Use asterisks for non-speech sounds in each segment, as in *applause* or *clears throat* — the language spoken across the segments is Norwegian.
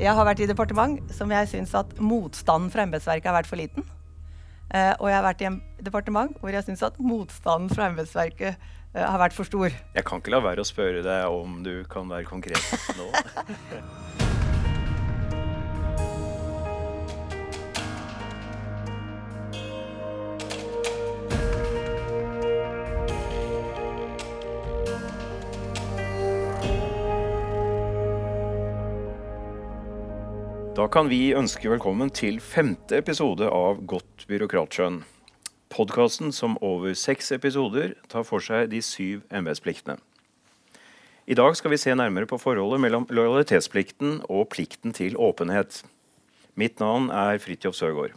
Jeg har vært i departement som jeg syns at motstanden fra embetsverket har vært for liten. Uh, og jeg har vært i en departement hvor jeg syns at motstanden fra embetsverket uh, har vært for stor. Jeg kan ikke la være å spørre deg om du kan være konkret nå. *laughs* Da kan vi ønske velkommen til femte episode av Godt byråkratskjønn. Podkasten som over seks episoder tar for seg de syv embetspliktene. I dag skal vi se nærmere på forholdet mellom lojalitetsplikten og plikten til åpenhet. Mitt navn er Fridtjof Sørgaard.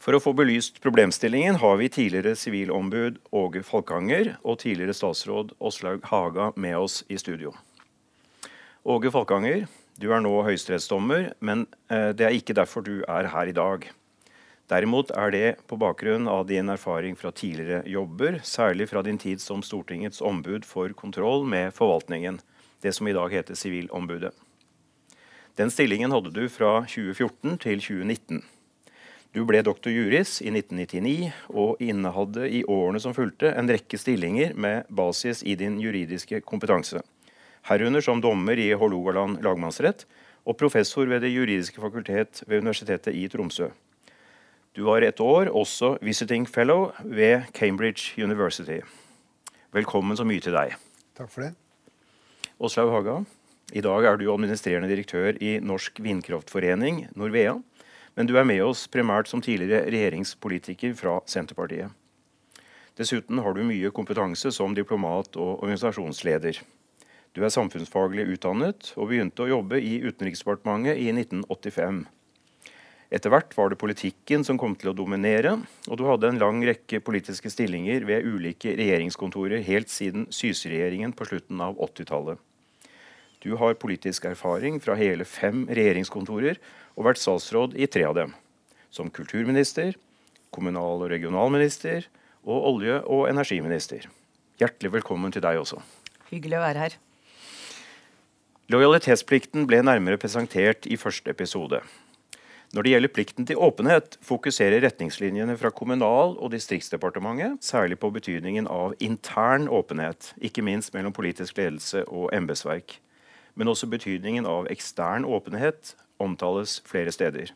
For å få belyst problemstillingen har vi tidligere sivilombud Åge Falkanger og tidligere statsråd Åslaug Haga med oss i studio. Åge Falkanger, du er nå høyesterettsdommer, men eh, det er ikke derfor du er her i dag. Derimot er det på bakgrunn av din erfaring fra tidligere jobber, særlig fra din tid som Stortingets ombud for kontroll med forvaltningen, det som i dag heter Sivilombudet. Den stillingen hadde du fra 2014 til 2019. Du ble doktor juris i 1999 og innehadde i årene som fulgte en rekke stillinger med basis i din juridiske kompetanse herunder som dommer i Hålogaland lagmannsrett og professor ved Det juridiske fakultet ved Universitetet i Tromsø. Du var et år også visiting fellow ved Cambridge University. Velkommen så mye til deg. Takk for det. Åslaug Haga, i dag er du administrerende direktør i Norsk vindkraftforening, Norvea. Men du er med oss primært som tidligere regjeringspolitiker fra Senterpartiet. Dessuten har du mye kompetanse som diplomat og organisasjonsleder. Du er samfunnsfaglig utdannet og begynte å jobbe i Utenriksdepartementet i 1985. Etter hvert var det politikken som kom til å dominere, og du hadde en lang rekke politiske stillinger ved ulike regjeringskontorer helt siden Syse-regjeringen på slutten av 80-tallet. Du har politisk erfaring fra hele fem regjeringskontorer og vært statsråd i tre av dem. Som kulturminister, kommunal- og regionalminister og olje- og energiminister. Hjertelig velkommen til deg også. Hyggelig å være her. Lojalitetsplikten ble nærmere presentert i første episode. Når det gjelder plikten til åpenhet, fokuserer retningslinjene fra Kommunal- og distriktsdepartementet særlig på betydningen av intern åpenhet, ikke minst mellom politisk ledelse og embetsverk. Men også betydningen av ekstern åpenhet omtales flere steder.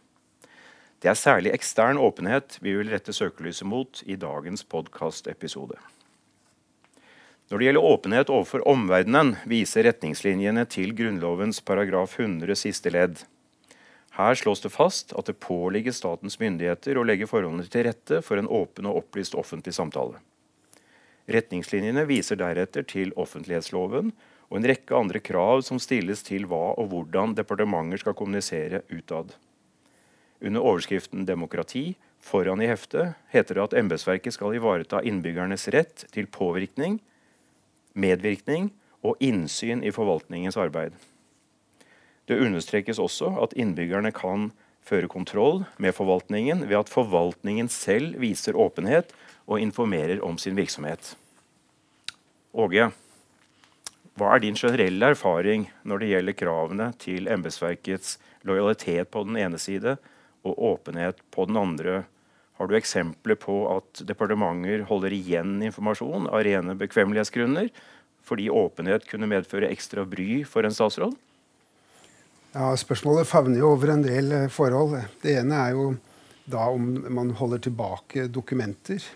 Det er særlig ekstern åpenhet vi vil rette søkelyset mot i dagens podkastepisode. Når det gjelder åpenhet overfor omverdenen, viser retningslinjene til Grunnlovens paragraf 100 siste ledd. Her slås det fast at det påligger statens myndigheter å legge forholdene til rette for en åpen og opplyst offentlig samtale. Retningslinjene viser deretter til offentlighetsloven og en rekke andre krav som stilles til hva og hvordan departementer skal kommunisere utad. Under overskriften 'Demokrati' foran i heftet heter det at embetsverket skal ivareta innbyggernes rett til påvirkning medvirkning og innsyn i forvaltningens arbeid. Det understrekes også at innbyggerne kan føre kontroll med forvaltningen ved at forvaltningen selv viser åpenhet og informerer om sin virksomhet. Åge, hva er din generelle erfaring når det gjelder kravene til embetsverkets lojalitet på den ene side og åpenhet på den andre? Har du eksempler på at departementer holder igjen informasjon av rene bekvemmelighetsgrunner fordi åpenhet kunne medføre ekstra bry for en statsråd? Ja, Spørsmålet favner jo over en del eh, forhold. Det ene er jo da om man holder tilbake dokumenter.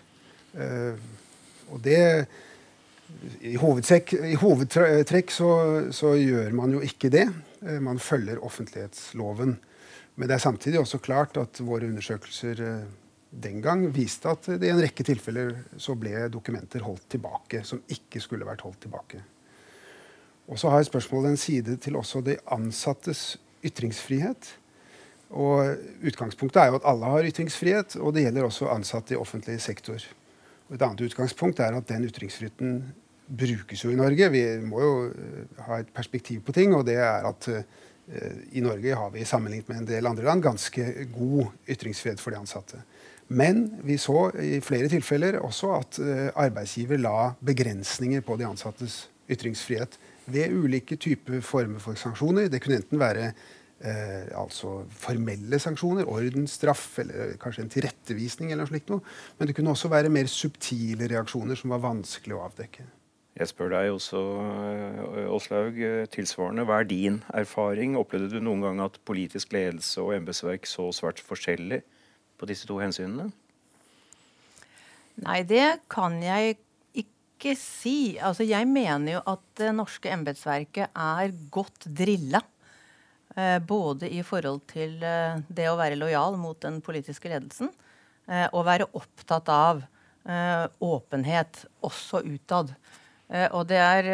Uh, og det I i hovedtrekk så, så, gjør man jo ikke det. Uh, man følger offentlighetsloven. Men det er samtidig også klart at våre undersøkelser den gang viste at det i en rekke tilfeller så ble dokumenter holdt tilbake som ikke skulle vært holdt tilbake. Og så har spørsmålet en side til også de ansattes ytringsfrihet. Og Utgangspunktet er jo at alle har ytringsfrihet, og det gjelder også ansatte i offentlig sektor. Og et annet utgangspunkt er at den ytringsfriheten brukes jo i Norge. Vi må jo eh, ha et perspektiv på ting, og det er at uh, i Norge har vi sammenlignet med en del andre land ganske god ytringsfrihet for de ansatte. Men vi så i flere tilfeller også at uh, arbeidsgiver la begrensninger på de ansattes ytringsfrihet ved ulike typer former for sanksjoner. Det kunne enten være eh, altså formelle sanksjoner, ordensstraff eller kanskje en tilrettevisning. eller noe slikt noe. Men det kunne også være mer subtile reaksjoner som var vanskelig å avdekke. Jeg spør deg også, Åslaug, tilsvarende. Hva er din erfaring? Opplevde du noen gang at politisk ledelse og embetsverk så svært forskjellig på disse to hensynene? Nei, det kan jeg ikke si. Altså, jeg mener jo at det norske embetsverket er godt drilla. Eh, både i forhold til eh, det å være lojal mot den politiske ledelsen eh, og være opptatt av åpenhet også utad. Og det er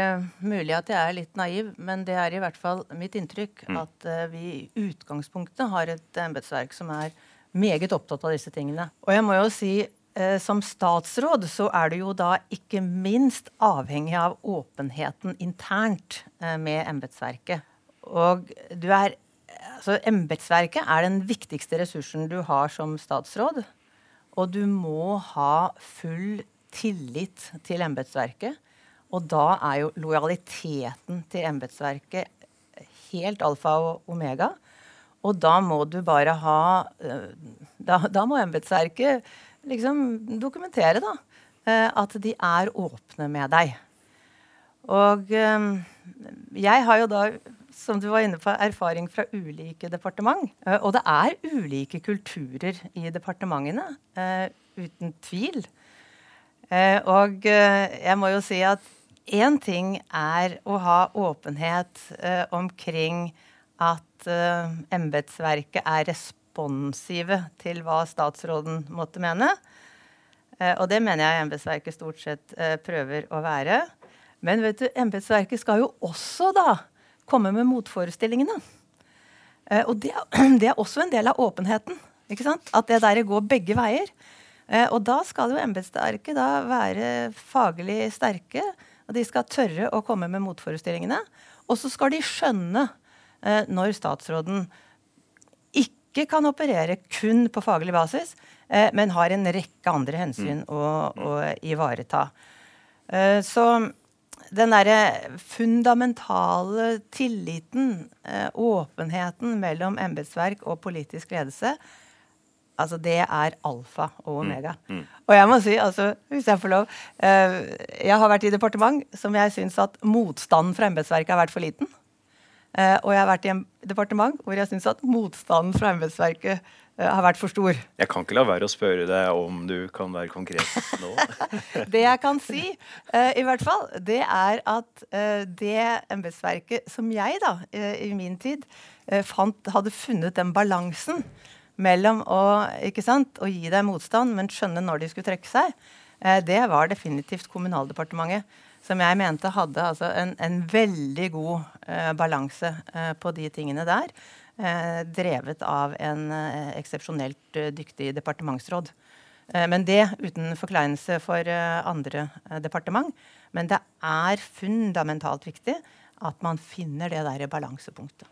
mulig at jeg er litt naiv, men det er i hvert fall mitt inntrykk mm. at vi i utgangspunktet har et embetsverk som er meget opptatt av disse tingene. Og jeg må jo si eh, som statsråd så er du jo da ikke minst avhengig av åpenheten internt eh, med embetsverket. Og du er Altså, embetsverket er den viktigste ressursen du har som statsråd. Og du må ha full tillit til embetsverket. Og da er jo lojaliteten til embetsverket helt alfa og omega. Og da må du bare ha eh, Da, da må embetsverket liksom dokumentere da, eh, at de er åpne med deg. Og eh, jeg har jo da, som du var inne på, erfaring fra ulike departement. Og det er ulike kulturer i departementene, uten tvil. Og jeg må jo si at én ting er å ha åpenhet omkring at embetsverket er responsive til hva statsråden måtte mene. Uh, og det mener jeg embetsverket stort sett uh, prøver å være. Men vet du, embetsverket skal jo også da komme med motforestillingene. Uh, og det, *clears throat* det, er også en del av åpenheten. ikke sant? At det der går begge veier. og da skal jo embetsverket være faglig sterke. Og de skal tørre å komme med motforestillingene. Og så skal de skjønne når statsråden ikke kan operere kun på faglig basis, eh, men har en rekke andre hensyn mm. å, å, ivareta. Eh, så den derre fundamentale tilliten, eh, åpenheten mellom embetsverk og politisk ledelse, altså det er alfa og mm. omega. Mm. Mm. Og jeg må si, altså, hvis jeg får lov eh, Jeg har vært i departement som jeg syns at motstanden fra embetsverket har vært for liten. Uh, og jeg har vært i en departement hvor jeg syns at motstanden fra embetsverket uh, har vært for stor. Jeg kan ikke la være å spørre deg om du kan være konkret nå. *laughs* det jeg kan si, uh, i hvert fall, det er at det embetsverket som jeg da i min tid fant hadde funnet den balansen mellom å, ikke sant, å gi deg motstand, men skjønne når de skulle trekke seg, det var definitivt Kommunaldepartementet som jeg mente hadde altså, en, en, veldig god eh, balanse eh, på de tingene der. Eh, drevet av en eh, eksepsjonelt eh, dyktig departementsråd. Eh, men det uten forkleinelse for andre departement. Men det er fundamentalt viktig at man finner det der balansepunktet.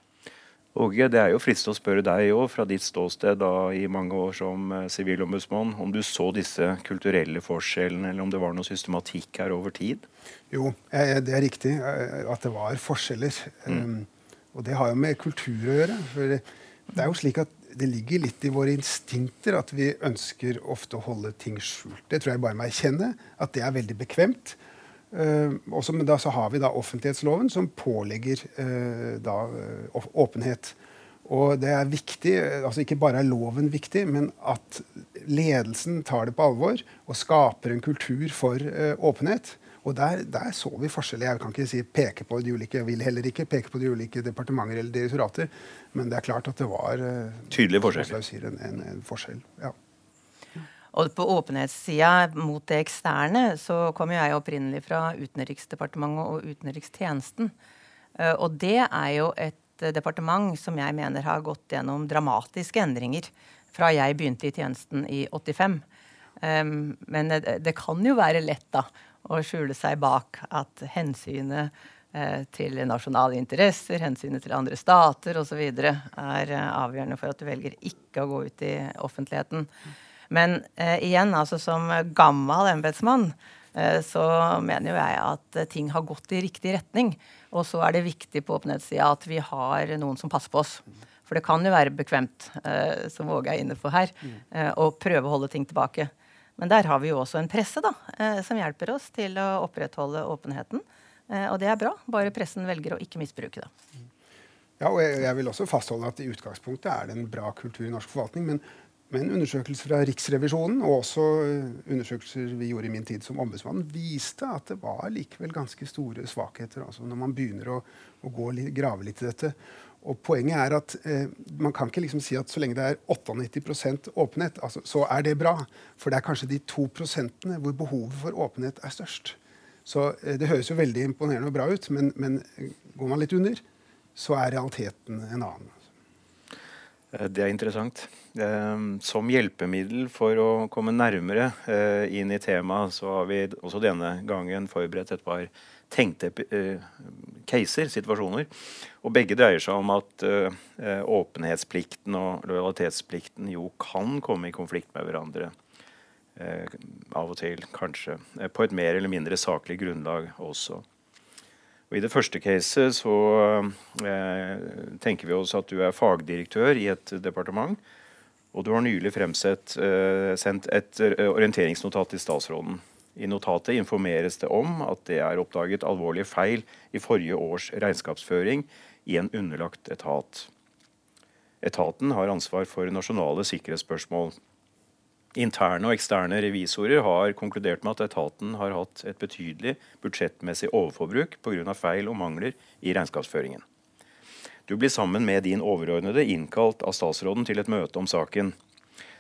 Åge, det er jo fristende å spørre deg òg, fra ditt ståsted da, i mange år som sivilombudsmann, om du så disse kulturelle forskjellene, eller om det var noe systematikk her over tid? Jo, det er riktig eh, at det var forskjeller. Mm. Um, og det har jo med kultur å gjøre. For det er jo slik at det ligger litt i våre instinkter at vi ønsker ofte å holde ting skjult. Det tror jeg bare må erkjenne. At det er veldig bekvemt. Uh, også, men da så har vi da offentlighetsloven som pålegger uh, da, uh, åpenhet. Og det er viktig, altså Ikke bare er loven viktig, men at ledelsen tar det på alvor og skaper en kultur for åpenhet. Og der, der, så vi forskjeller. Jeg kan ikke si peke på de ulike, jeg vil heller ikke peke på de ulike departementer eller direktorater, men det er klart at det var uh, Tydelig forskjell. En, en, en, forskjell. Ja. Og på åpenhetssida mot det eksterne så kom jeg opprinnelig fra Utenriksdepartementet og utenrikstjenesten. Uh, og det er jo et departement som jeg mener har gått gjennom dramatiske endringer fra jeg begynte i tjenesten i 85. Um, men det, kan jo være lett da å skjule seg bak at hensynet eh, til nasjonale interesser, hensynet til andre stater osv. er eh, avgjørende for at du velger ikke å gå ut i offentligheten. Men eh, igjen, altså som gammel embetsmann, Eh, så mener jo jeg at ting har gått i riktig retning. Og så er det viktig på åpenhetssida at vi har noen som passer på oss. For det kan jo være bekvemt, som Våge er inne på her, å prøve å holde ting tilbake. Men der har vi jo også en presse da, som hjelper oss til å opprettholde åpenheten. Og det er bra, bare pressen velger å ikke misbruke det. Ja, og jeg, jeg, vil også fastholde at i utgangspunktet er det en bra kultur i norsk forvaltning. Men, men undersøkelser fra Riksrevisjonen og også eh, undersøkelser vi gjorde i min tid som ombudsmann, viste at det var likevel ganske store svakheter altså når man begynner å, å litt, grave litt i dette. Og Poenget er at eh, man kan ikke liksom si at så lenge det er 98% åpenhet, altså, så er det bra. For det er kanskje de to prosentene hvor behovet for åpenhet er størst. Så eh, Det høres jo veldig imponerende og bra ut, men, men eh, går man litt under, så er realiteten en annen. Eh, det er interessant. Eh, som hjelpemiddel for å komme nærmere eh, inn i temaet, så har vi også denne gangen forberedt et par tenkte caser, situasjoner. Og begge dreier seg om at åpenhetsplikten og lojalitetsplikten jo kan komme i konflikt med hverandre. Av og til, kanskje. På et mer eller mindre saklig grunnlag også. Og I det første caset så eh, tenker vi oss at du er fagdirektør i et departement. Og du har nylig fremsett, eh, sendt et eh, orienteringsnotat til statsråden. I notatet informeres det om at det er oppdaget alvorlige feil i forrige års regnskapsføring i en underlagt etat. Etaten har ansvar for nasjonale sikkerhetsspørsmål. Interne og eksterne revisorer har konkludert med at etaten har hatt et betydelig budsjettmessig overforbruk pga. feil og mangler i regnskapsføringen. Du blir sammen med din overordnede innkalt av statsråden til et møte om saken.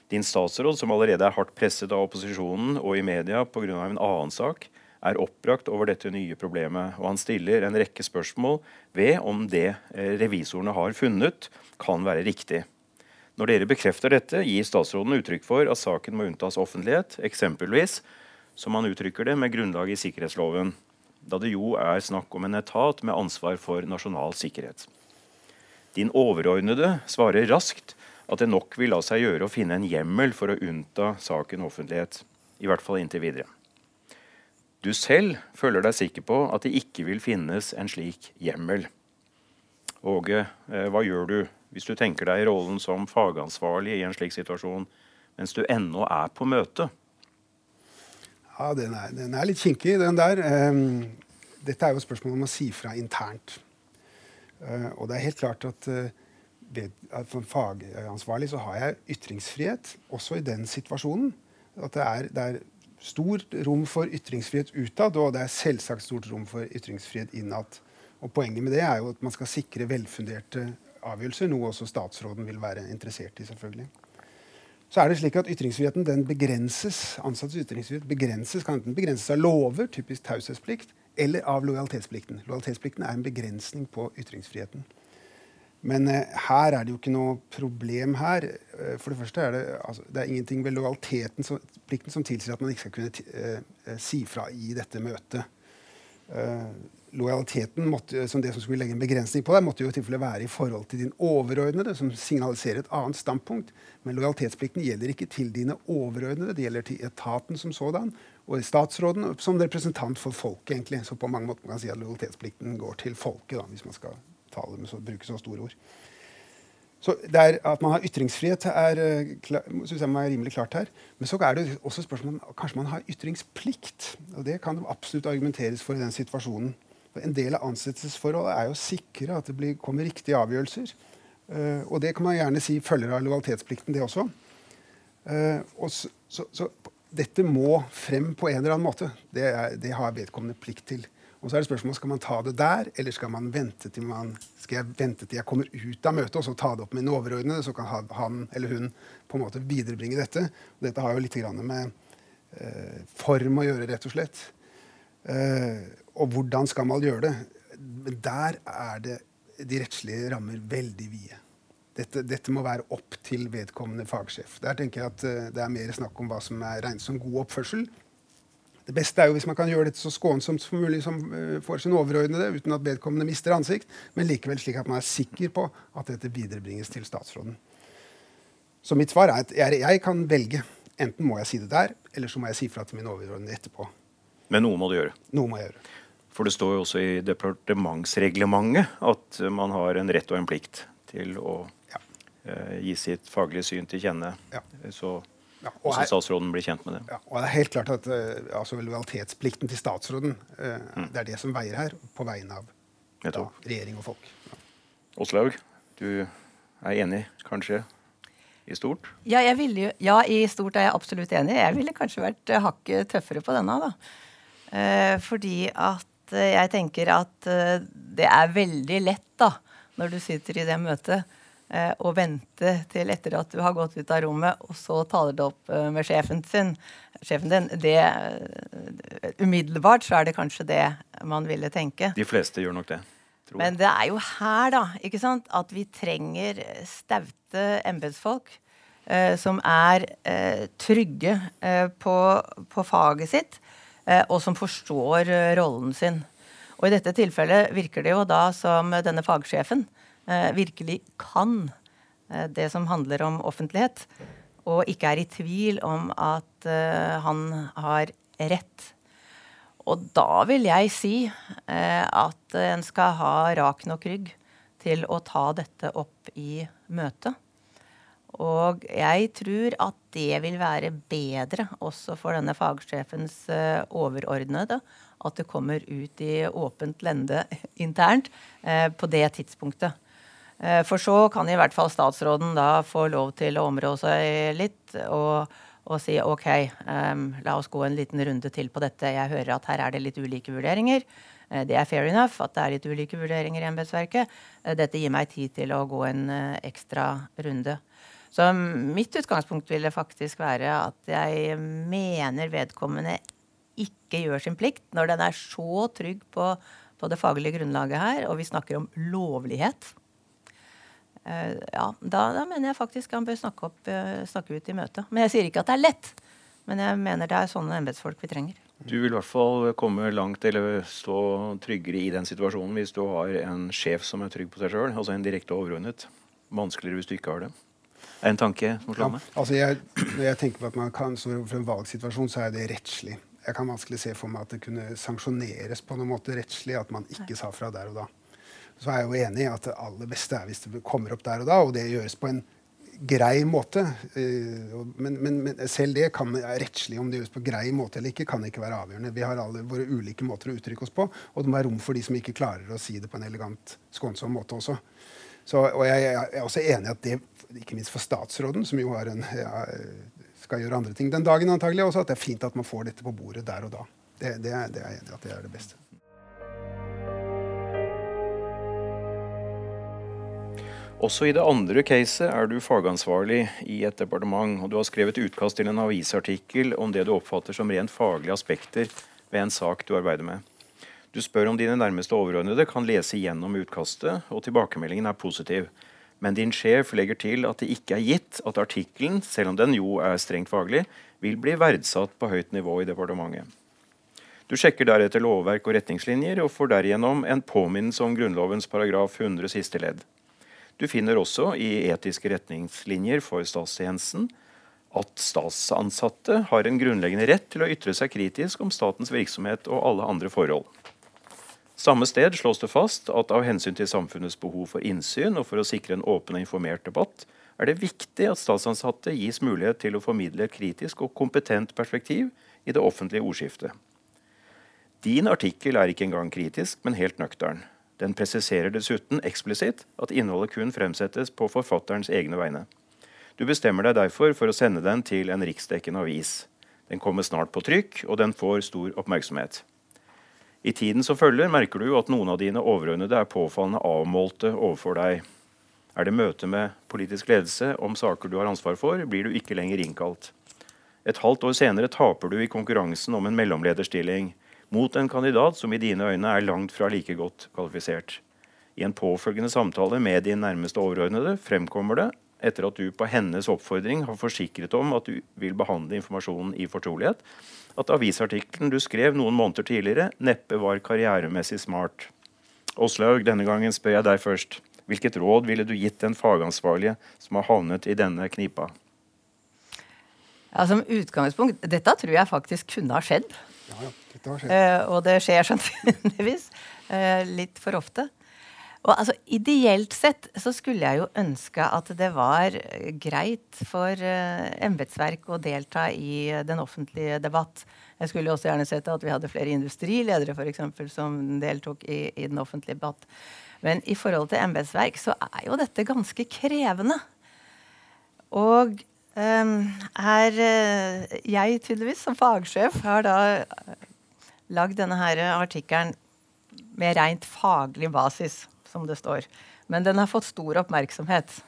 Din statsråd, som allerede er hardt presset av opposisjonen og i media pga. en annen sak, er oppbrakt over dette nye problemet, og han stiller en rekke spørsmål ved om det eh, revisorene har funnet, kan være riktig. Når dere bekrefter dette, gir statsråden uttrykk for at saken må unntas offentlighet, eksempelvis, som han uttrykker det, med grunnlag i sikkerhetsloven, da det jo er snakk om en etat med ansvar for nasjonal sikkerhet. Din overordnede svarer raskt at det nok vil la seg gjøre å finne en hjemmel for å unnta saken offentlighet, i hvert fall inntil videre. Du selv føler deg sikker på at det ikke vil finnes en slik hjemmel. Åge, eh, hva gjør du hvis du tenker deg rollen som fagansvarlig i en slik situasjon, mens du ennå er på møte? Ja, den er, den er litt kinkig, den der. Um, dette er jo spørsmål om å si fra internt. Uh, og det er helt klart at uh, ved, som fagansvarlig så har jeg ytringsfrihet også i den situasjonen. At det er, det er stort rom for ytringsfrihet utad, og det er selvsagt stort rom for ytringsfrihet innad. Og Poenget med det er jo at man skal sikre velfunderte avgjørelser, noe også statsråden vil være interessert i. selvfølgelig. Så er det slik at Ytringsfriheten den begrenses ansattes ytringsfrihet begrenses, kan enten begrenses av lover, typisk taushetsplikt, eller av lojalitetsplikten. Lojalitetsplikten er en begrensning på ytringsfriheten. Men eh, her er det jo ikke noe problem her. Eh, for det første er det, altså, det er ingenting ved lojalitetsplikten som, som tilsier at man ikke skal kunne eh, eh, si fra i dette møtet. Uh, lojaliteten måtte, som det som skulle legge en begrensning på deg, måtte jo i tilfelle være i forhold til din overordnede, som signaliserer et annet standpunkt. Men lojalitetsplikten gjelder ikke til dine overordnede, det gjelder til etaten som sådan, og statsråden som representant for folket. egentlig. Så på mange måter man kan si at lojalitetsplikten går til folket, da, hvis man skal tale med så, bruke så store ord. Så er, At man har ytringsfrihet, er, eh, synes jeg er rimelig klart her. Men så er det også spørsmål om kanskje man har ytringsplikt. og Det kan absolutt argumenteres for i den situasjonen. En del av ansettelsesforholdet er jo å sikre at det blir, kommer riktige avgjørelser. Uh, og det kan man gjerne si følger av lojalitetsplikten, det også. Uh, og så, så, så, dette må frem på en eller annen måte. Det, er, det har vedkommende plikt til. Og så er det spørsmålet, Skal man ta det der, eller skal man vente til man, skal jeg vente til jeg kommer ut av møtet og så ta det opp med en overordnede, så kan han eller hun på en måte viderebringe dette? Og dette har jo litt med uh, form å gjøre, rett og slett. Og hvordan skal man gjøre det? Men der er det de rettslige rammer veldig vide. Dette, dette, må være opp til vedkommende fagsjef. Der tenker jeg at uh, Det er mer snakk om hva som er regnet som god oppførsel. Det beste er jo hvis man kan gjøre dette så skånsomt som mulig som, uh, for sin overordnede, uten at vedkommende mister ansikt, men likevel slik at man er sikker på at dette viderebringes til statsråden. Så mitt svar er at jeg, jeg kan velge. Enten må jeg si det der, eller så må jeg si fra til min overordnede etterpå. Men noe må du gjøre. Noe må jeg gjøre. For det står jo også i departementsreglementet at man har en rett og en plikt til å Ja. eh, gi sitt faglige syn til kjenne. Ja. Så Ja, og også her- statsråden blir kjent med det. Ja, og det er helt klart at uh, altså lojalitetsplikten til statsråden eh, Mm. det er det som veier her, på vegne av da, regjering og folk. Ja. Åslaug, du er enig, kanskje, i stort? Ja, jeg ville jo, ja, i stort er jeg absolutt enig. Jeg ville kanskje vært hakket tøffere på denne. da. Eh, fordi at eh, jeg tenker at eh, det er veldig lett da, når du sitter i det møtet, eh, å vente til etter at du har gått ut av rommet, og så taler du opp med sjefen sin. Sjefen din. Det, umiddelbart så er det kanskje det man ville tenke. De fleste gjør nok det. Men det er jo her, da, ikke sant, at vi trenger staute embetsfolk eh, som er eh, trygge eh, på, på faget sitt, og som forstår eh, rollen sin. Og i dette tilfellet virker det jo da som denne fagsjefen eh, virkelig kan eh, det som handler om offentlighet, og ikke er i tvil om at eh, han har rett. Og da vil jeg si eh, at en skal ha rak nok rygg til å ta dette opp i møtet. Og jeg tror at det vil være bedre også for denne fagsjefens eh, overordnede at det kommer ut i åpent lende *laughs* internt eh, på det tidspunktet. Eh, for så kan i hvert fall statsråden da få lov til å områ seg litt og, og si OK, em, la oss gå en liten runde til på dette. Jeg hører at her er det litt ulike vurderinger. Det er fair enough at det er litt ulike vurderinger i embetsverket. Dette gir meg tid til å gå en ekstra runde. Så mitt utgangspunkt ville faktisk være at jeg mener vedkommende ikke gjør sin plikt når den er så trygg på, på det faglige grunnlaget her, og vi snakker om lovlighet. Uh, ja, da, da mener jeg faktisk han bør snakke, opp, uh, snakke ut i møtet. Men jeg sier ikke at det er lett. Men jeg mener det er sånne embetsfolk vi trenger. Du vil i hvert fall komme langt eller stå tryggere i den situasjonen hvis du har en sjef som er trygg på seg sjøl, altså en direkte overordnet. Vanskeligere hvis du ikke har det. Er en tanke som Ja, slår meg? altså jeg, når jeg tenker på at man kan stå overfor en valgsituasjon, så er det rettslig. Jeg kan vanskelig se for meg at det kunne sanksjoneres på noen måte rettslig, at man ikke sa fra der og da. Så er jeg jo enig i at det aller beste er hvis det kommer opp der og da, og det gjøres på en grei måte. Eh, Men, men, men selv det kan rettslig, om det gjøres på grei måte eller ikke, kan ikke være avgjørende. Vi har alle våre ulike måter å uttrykke oss på, og det må være rom for de som ikke klarer å si det på en elegant, skånsom måte også. Så, og jeg, jeg er også enig i at det, ikke minst for statsråden, som jo en, ja, skal gjøre andre ting den dagen antagelig, også, at det er fint at man får dette på bordet der og da. Det, det, det er jeg enig i at det er det beste. Også i det andre caset er du fagansvarlig i et departement, og du har skrevet utkast til en avisartikkel om det du oppfatter som rent faglige aspekter ved en sak du arbeider med. Du spør om dine nærmeste overordnede kan lese gjennom utkastet, og tilbakemeldingen er positiv. Men din sjef legger til at det ikke er gitt at artikkelen, selv om den jo er strengt faglig, vil bli verdsatt på høyt nivå i departementet. Du sjekker deretter lovverk og retningslinjer, og får derigjennom en påminnelse om Grunnlovens paragraf 100 siste ledd. Du finner også i etiske retningslinjer for statstjenesten at statsansatte har en grunnleggende rett til å ytre seg kritisk om statens virksomhet og alle andre forhold. Samme sted slås det fast at av hensyn til samfunnets behov for innsyn og for å sikre en åpen og informert debatt, er det viktig at statsansatte gis mulighet til å formidle et kritisk og kompetent perspektiv i det offentlige ordskiftet. Din artikkel er ikke engang kritisk, men helt nøktern. Den presiserer dessuten eksplisitt at innholdet kun fremsettes på forfatterens egne vegne. Du bestemmer deg derfor for å sende den til en riksdekkende avis. Den kommer snart på trykk, og den får stor oppmerksomhet. I tiden som følger, merker du at noen av dine overordnede er påfallende avmålte overfor deg. Er det møte med politisk ledelse om saker du har ansvar for, blir du ikke lenger innkalt. Et halvt år senere taper du i konkurransen om en mellomlederstilling mot en kandidat som i dine øyne er langt fra like godt kvalifisert. I en påfølgende samtale med din nærmeste overordnede fremkommer det, etter at du på hennes oppfordring har forsikret om at du vil behandle informasjonen i fortrolighet, at avisartikkelen du skrev noen måneder tidligere, neppe var karrieremessig smart. Åslaug, denne gangen spør jeg deg først. Hvilket råd ville du gitt den fagansvarlige som har havnet i denne knipa? Ja, Som utgangspunkt Dette tror jeg faktisk kunne ha skjedd. Ja, ja, dette har skjedd. Eh, og det skjer sannsynligvis eh, litt for ofte. Og altså, Ideelt sett så skulle jeg jo ønske at det var eh, greit for uh, embetsverk å delta i uh, den offentlige debatt. Jeg skulle også gjerne sett at vi hadde flere industriledere for eksempel, som deltok i, i den offentlige debatt. Men i forhold til embetsverk så er jo dette ganske krevende. Og um, her uh, Jeg tydeligvis som fagsjef har da lagd denne her artikkelen med rent faglig basis, som det står. Men den har fått stor oppmerksomhet.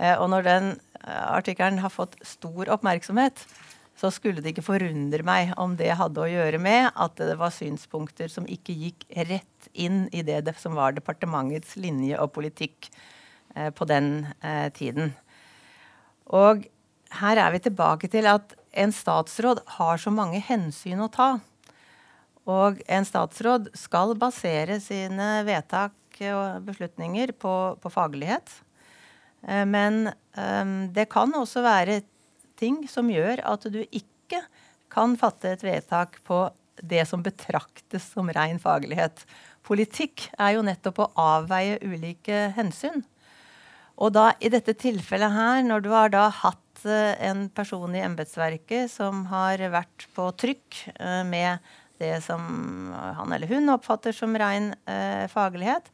Uh, og når den artikkelen har fått stor oppmerksomhet, så skulle det ikke forundre meg om det hadde å gjøre med at det var synspunkter som ikke gikk rett inn i det som var departementets linje og politikk eh, på den eh, tiden. Og her er vi tilbake til at en statsråd har så mange hensyn å ta. Og en statsråd skal basere sine vedtak og beslutninger på, på faglighet. Eh, men um, det kan også være ting som gjør at du ikke kan fatte et vedtak på det som betraktes som ren faglighet. Politikk er jo nettopp å avveie ulike hensyn. Og da i dette tilfellet her, når du har da hatt uh, en person i embetsverket som har vært på trykk med det som han eller hun oppfatter som ren eh, faglighet,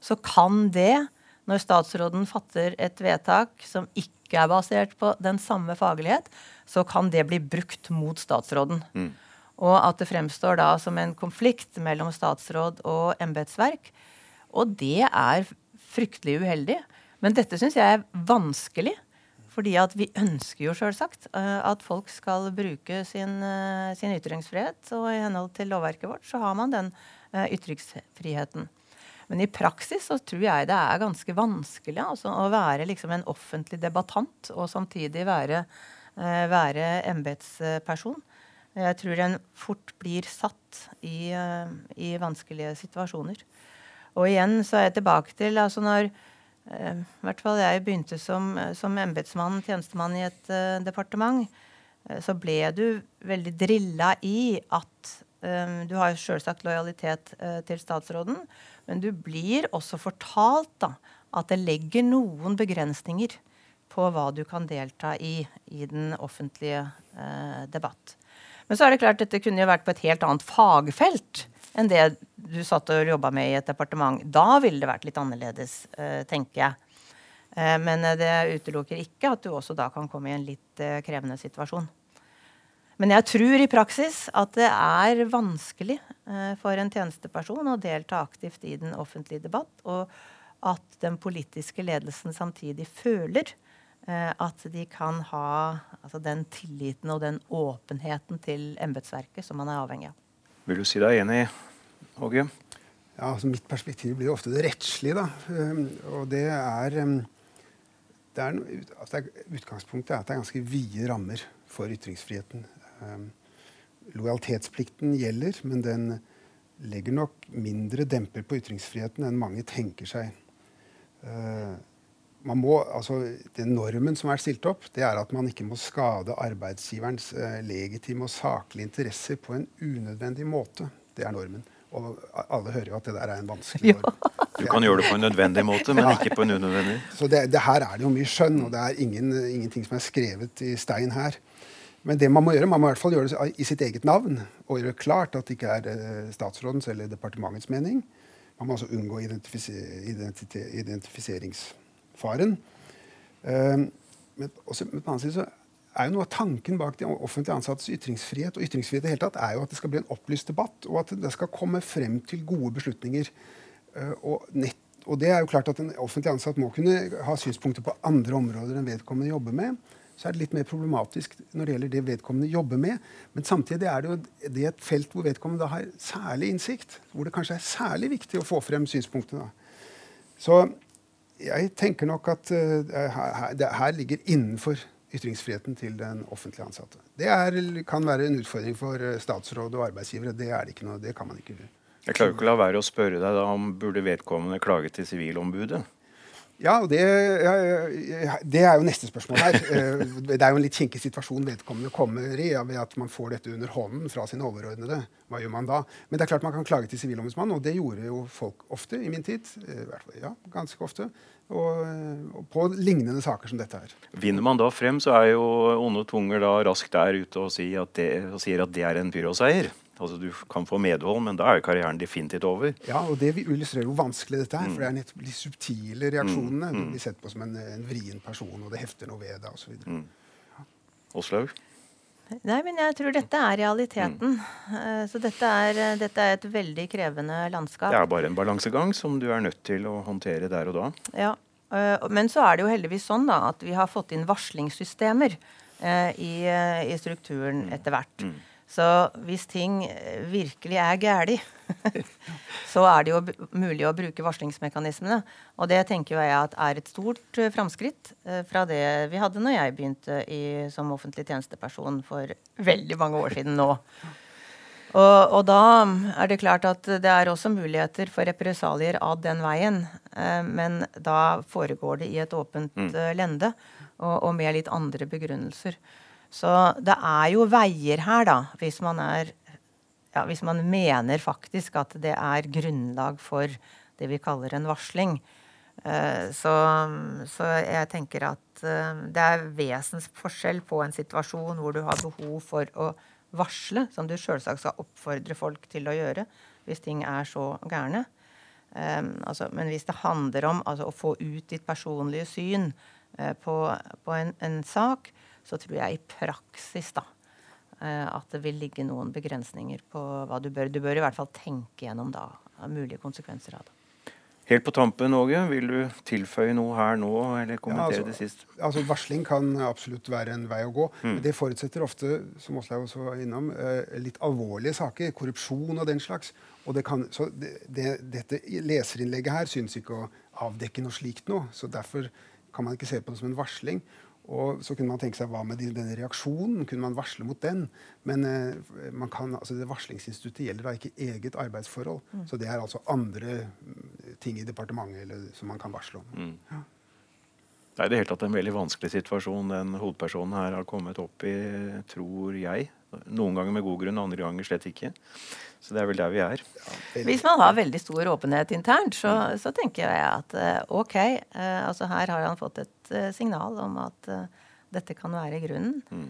så kan det, når statsråden fatter et vedtak som ikke er basert på den samme faglighet, så kan det bli brukt mot statsråden. Mm. Og at det fremstår da som en konflikt mellom statsråd og embetsverk. Og det er fryktelig uheldig. Men dette syns jeg er vanskelig. Fordi at vi ønsker jo selvsagt uh, at folk skal bruke sin, uh, sin, ytringsfrihet. Og i henhold til lovverket vårt så har man den uh, ytringsfriheten. Men i praksis så tror jeg det er ganske vanskelig altså, å være liksom en offentlig debattant og samtidig være, være embetsperson. Jeg tror en fort blir satt i, i vanskelige situasjoner. Og igjen så er jeg tilbake til altså når Eh, I hvert fall jeg begynte som, som embetsmann, tjenestemann i et uh, departement, uh, så ble du veldig drilla i at um, Du har selvsagt lojalitet uh, til statsråden, men du blir også fortalt da, at det legger noen begrensninger på hva du kan delta i i den offentlige debatt. Men så er det klart dette kunne jo vært på et helt annet fagfelt enn det du satt og jobba med i et departement. Da ville det vært litt annerledes, uh, tenker jeg. Uh, men uh, det utelukker ikke at du også da kan komme i en litt krevende situasjon. Men jeg tror i praksis at det er vanskelig for en tjenesteperson å delta aktivt i den offentlige debatt, og at den politiske ledelsen samtidig føler at de kan ha altså den tilliten og den åpenheten til embetsverket som man er avhengig av. Vil du si deg enig, Åge? Ja, altså Mitt perspektiv blir ofte det rettslige. da. Um, og det er, um, det er, altså Utgangspunktet er at det er ganske vide rammer for ytringsfriheten. Um, lojalitetsplikten gjelder, men den legger nok mindre demper på ytringsfriheten enn mange tenker seg. Man må, altså, den Normen som er stilt opp, det er at man ikke må skade arbeidsgiverens uh, legitime og saklige interesser på en unødvendig måte. Det er normen. Og alle hører jo at det der er en vanskelig år. Du kan gjøre det på en nødvendig måte, men ikke på en unødvendig. *laughs* Så det, det, her er det jo mye skjønn, og det er ingen, ingenting som er skrevet i stein her. Men det man må gjøre, man må i hvert fall gjøre det i sitt eget navn. Og gjøre klart at det ikke er eh, statsrådens eller departementets mening. Man må altså unngå identifiseringsfaren. Um, men også, på den annen side så er jo noe av tanken bak de offentlig ansattes ytringsfrihet og ytringsfrihet i hele tatt, er jo at det skal bli en opplyst debatt, og at det skal komme frem til gode beslutninger. Uh, og, nett, og, det er jo klart at En offentlig ansatt må kunne ha synspunkter på andre områder enn vedkommende jobber med. Så er det litt mer problematisk når det gjelder det vedkommende jobber med. Men samtidig er det jo det et felt hvor vedkommende da har særlig innsikt. Hvor det kanskje er særlig viktig å få frem synspunktene. Så jeg tenker nok at uh, her, her ligger innenfor ytringsfriheten til den offentlige ansatte. Det er, kan være en utfordring for eh, statsråd og arbeidsgivere. Det er det ikke noe, det kan man ikke gjøre. Jeg klarer ikke å la være å spørre deg da om burde vedkommende klage til Sivilombudet? Ja, og det, det, er jo neste spørsmål her. *laughs* Eh, det er jo en litt kinkig situasjon vedkommende kommer i ved at man får dette under hånden fra sine overordnede. Hva gjør man da? Men det er klart man kan klage til Sivilombudsmannen, og det gjorde jo folk ofte i min tid. Ja, ganske ofte. Og, og, på lignende saker som dette her. Vinner man da frem, så er jo onde tunger da raskt der ute og, sier at det, og sier at det er en byråseier. Altså Du kan få medhold, men da er jo karrieren definitivt over. Ja, og Det illustrerer hvor vanskelig dette er. Mm. For det er nettopp de subtile reaksjonene. Mm. Du blir sett på som en, en vrien person, og det hefter noe ved deg osv. Mm. Åslaug? Nei, men jeg tror dette er realiteten. Mm. Så dette er, dette er, et veldig krevende landskap. Det er bare en balansegang som du er nødt til å håndtere der og da. Ja, eh, Men så er det jo heldigvis sånn da, at vi har fått inn varslingssystemer eh, i, i strukturen mm. etter hvert. Mm. Så hvis ting eh, virkelig er galt, *laughs* så er det jo mulig å bruke varslingsmekanismene. Og det tenker jeg at er et stort uh, framskritt uh, fra det vi hadde når jeg begynte i, som offentlig tjenesteperson for veldig mange år siden nå. Og, og, da er det klart at det er også muligheter for represalier av den veien. Men da foregår det i et åpent mm. lende og, og med litt andre begrunnelser. Så det er jo veier her, da, hvis man, er, ja, hvis man mener faktisk at det er grunnlag for det vi kaller en varsling. Uh, så, så, jeg tenker at uh, det er vesensforskjell på en situasjon hvor du har behov for å varsle, som du sjølsagt skal oppfordre folk til å gjøre hvis ting er så gærne. Um, altså, men hvis det handler om altså, å få ut ditt personlige syn på, på en, en, sak, så tror jeg i praksis da, eh, at det vil ligge noen begrensninger på hva du bør. Du bør i hvert fall tenke gjennom da, mulige konsekvenser av det. Helt på tampen, Åge, vil du tilføye noe her nå, eller kommentere ja, altså, det sist? Altså, Varsling kan absolutt være en vei å gå. Mm. Men det forutsetter ofte, som Åslaug også var innom, eh, litt alvorlige saker. Korrupsjon og den slags. Og det kan, så det, det, dette leserinnlegget her synes ikke å avdekke noe slikt nå. Så derfor kan man ikke se på det som en varsling. Og så kunne man tenke seg hva med denne reaksjonen? Kunne man varsle mot den? Men eh, kan, altså det varslingsinstituttet gjelder da ikke eget arbeidsforhold. Mm. Så det er altså andre mm, ting i departementet eller, som man kan varsle om. Mm. Ja. Det er i det hele tatt en veldig vanskelig situasjon den hovedpersonen her har kommet opp i, tror jeg. Noen ganger med god grunn, andre ganger slett ikke. Så det er vel der vi er. Hvis man har veldig stor åpenhet internt, så, mm. så tenker jeg at eh, ok, uh, altså her har han fått et uh, signal om at dette kan være grunnen. Mm.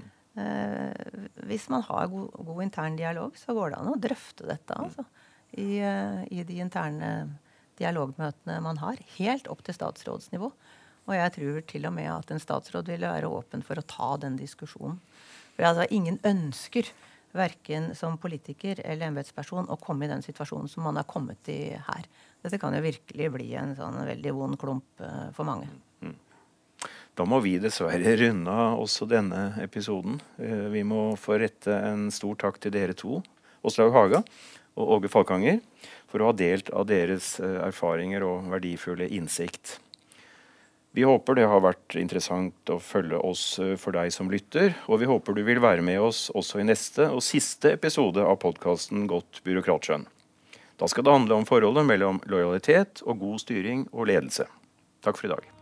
hvis man har god, god, intern dialog, så går det an å drøfte dette mm. altså, i, i, de interne dialogmøtene man har. Helt opp til statsrådsnivå. Og jeg tror til og med at en statsråd ville være åpen for å ta den diskusjonen. For altså, ingen ønsker verken som politiker eller embetsperson å komme i den situasjonen som man har kommet i her. Dette kan jo virkelig bli en sånn veldig vond klump uh, for mange. Mm. Da må vi dessverre runde av også denne episoden. Uh, vi må få rette en stor takk til dere to, Åslaug Haga og Åge Falkanger, for å ha delt av deres uh, erfaringer og verdifulle innsikt. Vi håper det har vært interessant å følge oss eh, for deg som lytter, og vi håper du vil være med oss også i neste og siste episode av podkasten Godt byråkratskjønn. Da skal det handle om forholdet mellom lojalitet og god styring og ledelse. Takk for i dag.